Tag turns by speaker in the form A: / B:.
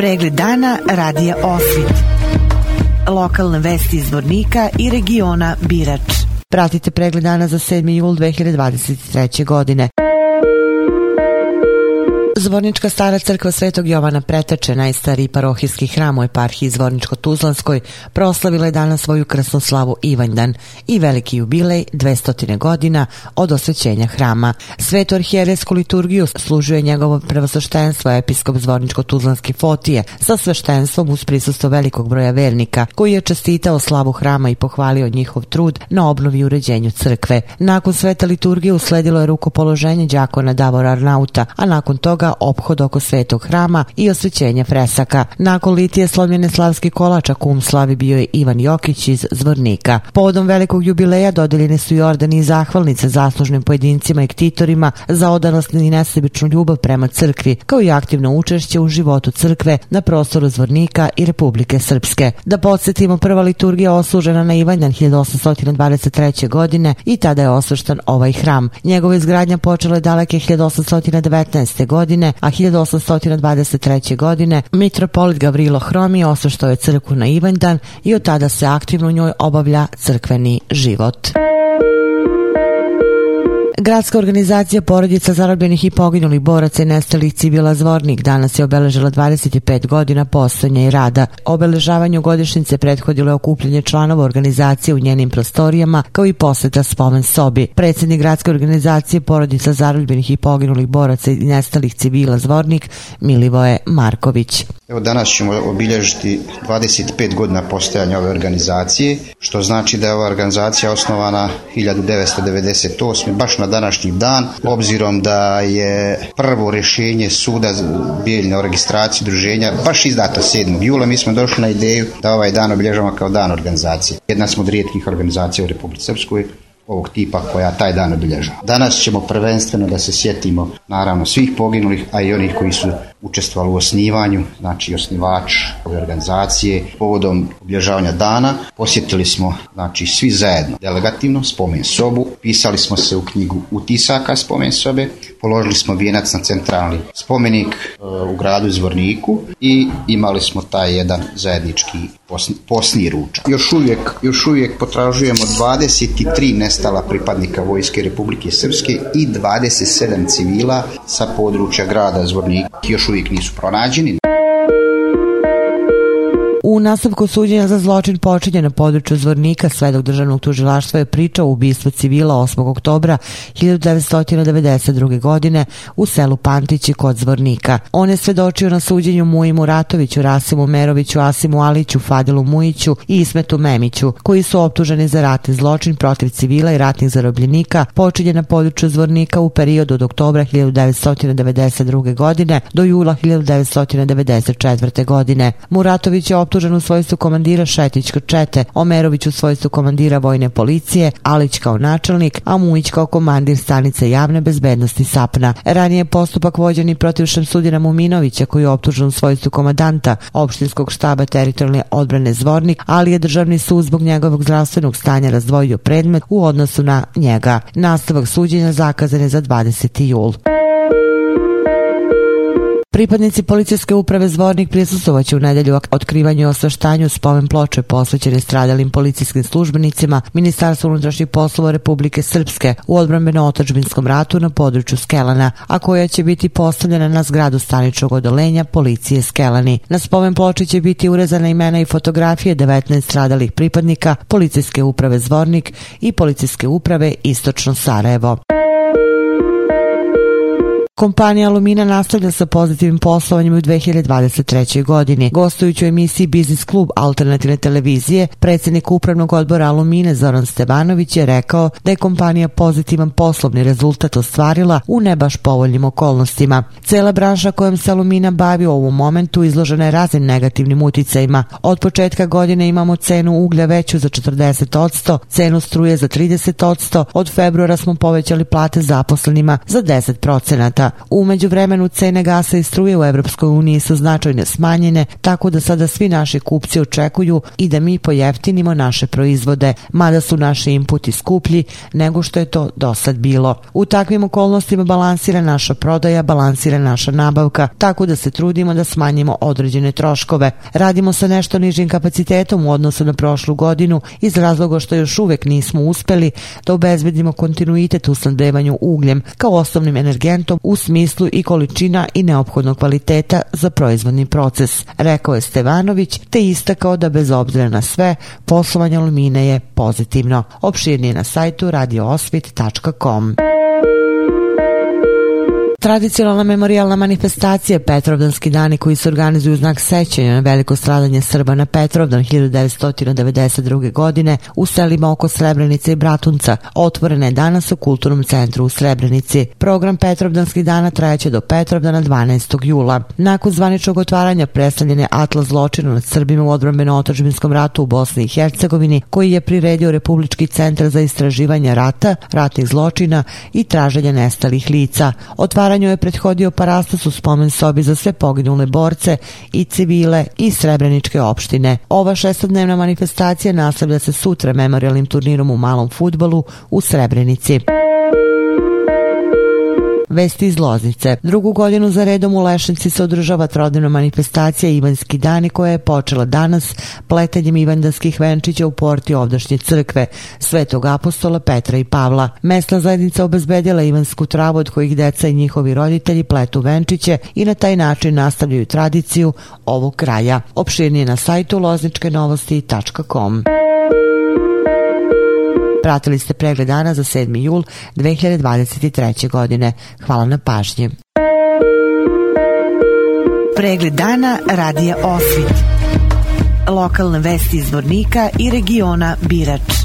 A: Pregled dana radija Osvit. Lokalne vesti iz Vornika i regiona Birač. Pratite pregled dana za 7. jul 2023. godine. Zvornička stara crkva Svetog Jovana Preteče, najstariji parohijski hram u eparhiji Zvorničko-Tuzlanskoj, proslavila je danas svoju krsnu slavu Ivanjdan i veliki jubilej 200 godina od osvećenja hrama. Svetu arhijeresku liturgiju služio je njegovo prevosoštenstvo episkop Zvorničko-Tuzlanski Fotije sa sveštenstvom uz prisustvo velikog broja vernika, koji je čestitao slavu hrama i pohvalio njihov trud na obnovi i uređenju crkve. Nakon sveta liturgije usledilo je rukopoloženje đakona Davora Arnauta, a nakon toga obhod oko svetog hrama i osvećenje fresaka. Nakon litije slomljene slavski kolača kum slavi bio je Ivan Jokić iz Zvornika. Povodom velikog jubileja dodeljene su i ordeni i zahvalnice zaslužnim pojedincima i ktitorima za odanost i nesebičnu ljubav prema crkvi, kao i aktivno učešće u životu crkve na prostoru Zvornika i Republike Srpske. Da podsjetimo, prva liturgija oslužena na Ivanjan 1823. godine i tada je osvrštan ovaj hram. Njegova izgradnja počela je daleke 1819. godine godine, a 1823. godine mitropolit Gavrilo Hromi osvrštao je crkvu na Ivanjdan i od tada se aktivno u njoj obavlja crkveni život. Gradska organizacija porodica zarobljenih i poginulih boraca i nestalih civila Zvornik danas je obeležila 25 godina postojanja i rada. Obeležavanju godišnjice prethodilo je okupljanje članova organizacije u njenim prostorijama, kao i poseta spomen sobi. Predsednik Gradske organizacije porodica zarobljenih i poginulih boraca i nestalih civila Zvornik Milivoje Marković.
B: Evo danas ćemo obilježiti 25 godina postojanja ove organizacije, što znači da je ova organizacija osnovana 1998. baš na današnji dan, obzirom da je prvo rešenje suda bijeljne o registraciji druženja baš izdato 7. jula. Mi smo došli na ideju da ovaj dan obilježavamo kao dan organizacije. Jedna smo od rijetkih organizacija u Republike Srpskoj ovog tipa koja taj dan obilježava. Danas ćemo prvenstveno da se sjetimo naravno svih poginulih, a i onih koji su učestvovali u osnivanju, znači osnivač ove organizacije. Povodom obilježavanja dana posjetili smo znači svi zajedno delegativno spomen sobu, pisali smo se u knjigu utisaka spomen sobe, položili smo vijenac na centralni spomenik e, u gradu Zvorniku i imali smo taj jedan zajednički posni, posni ručak. Još uvijek, još uvijek potražujemo 23 nestala pripadnika Vojske Republike Srpske i 27 civila sa područja grada Zvornika. Još uvijek nisu pronađeni.
A: U nastavku suđenja za zločin počinje na području Zvornika svedok državnog tužilaštva je pričao o ubistvu civila 8. oktobra 1992. godine u selu Pantići kod Zvornika. On je svedočio na suđenju Muji Muratoviću, Rasimu Meroviću, Asimu Aliću, Fadilu Mujiću i Ismetu Memiću, koji su optuženi za ratni zločin protiv civila i ratnih zarobljenika počinje na području Zvornika u periodu od oktobra 1992. godine do jula 1994. godine. Muratović je optužen u svojstvu komandira Šetićka čete, Omerović u svojstvu komandira vojne policije, Alić kao načelnik, a Mujić kao komandir stanice javne bezbednosti SAPNA. Ranije je postupak vođen i protiv Šamsudina Muminovića koji je optužen u svojstvu komadanta opštinskog štaba teritorijalne odbrane Zvornik, ali je državni sud zbog njegovog zdravstvenog stanja razdvojio predmet u odnosu na njega. Nastavak suđenja zakazan je za 20. jul. Pripadnici policijske uprave Zvornik prisustovaće u nedelju otkrivanju i osveštanju spomen ploče posvećene stradalim policijskim službenicima Ministarstva unutrašnjih poslova Republike Srpske u odbrambeno-otačbinskom ratu na području Skelana, a koja će biti postavljena na zgradu staničnog odolenja policije Skelani. Na spomen ploči će biti urezana imena i fotografije 19 stradalih pripadnika policijske uprave Zvornik i policijske uprave Istočno Sarajevo. Kompanija Alumina nastavlja sa pozitivnim poslovanjem u 2023. godini. Gostujući u emisiji Biznis klub alternativne televizije, predsednik upravnog odbora Alumine Zoran Stevanović je rekao da je kompanija pozitivan poslovni rezultat ostvarila u ne baš povoljnim okolnostima. Cela branša kojom se Alumina bavi u ovom momentu izložena je raznim negativnim uticajima. Od početka godine imamo cenu uglja veću za 40%, cenu struje za 30%, od februara smo povećali plate zaposlenima za 10%. Umeđu vremenu cene gasa i struje u Evropskoj uniji su značajne smanjene, tako da sada svi naši kupci očekuju i da mi pojeftinimo naše proizvode, mada su naši inputi skuplji nego što je to do sad bilo. U takvim okolnostima balansira naša prodaja, balansira naša nabavka, tako da se trudimo da smanjimo određene troškove. Radimo sa nešto nižim kapacitetom u odnosu na prošlu godinu iz razloga što još uvek nismo uspeli da obezbedimo kontinuitet u snadbevanju ugljem kao osnovnim energentom u smislu i količina i neophodnog kvaliteta za proizvodni proces, rekao je Stevanović, te istakao da bez obzira na sve, poslovanje alumine je pozitivno. Opširnije na sajtu radioosvit.com. Tradicionalna memorialna manifestacija Petrovdanski dani koji se organizuju u znak sećanja na veliko stradanje Srba na Petrovdan 1992. godine u selima oko Srebrenice i Bratunca otvorena je danas u Kulturnom centru u Srebrenici. Program Petrovdanskih dana trajaće do Petrovdana 12. jula. Nakon zvaničnog otvaranja predstavljen je atlas zločina nad Srbima u odbrambeno-otačbinskom ratu u Bosni i Hercegovini koji je priredio Republički centar za istraživanje rata, ratnih zločina i traženja nestalih lica. Otvaranje Otvaranju je prethodio parastos u spomen sobi za sve poginule borce i civile i srebreničke opštine. Ova šestodnevna manifestacija nastavlja se sutra memorialnim turnirom u malom futbolu u Srebrenici. Vesti iz Loznice. Drugu godinu za redom u Lešnici se održava trodnevna manifestacija Ivanski dani koja je počela danas pletanjem ivandarskih venčića u porti ovdašnje crkve Svetog apostola Petra i Pavla. Mesna zajednica obezbedila ivansku travu od kojih deca i njihovi roditelji pletu venčiće i na taj način nastavljaju tradiciju ovog kraja. Opširnije na sajtu lozničke Pratili ste pregled dana za 7. jul 2023. godine. Hvala na pažnji. Pregled dana radija Osvit. Lokalne vesti iz Vornika i regiona Birač.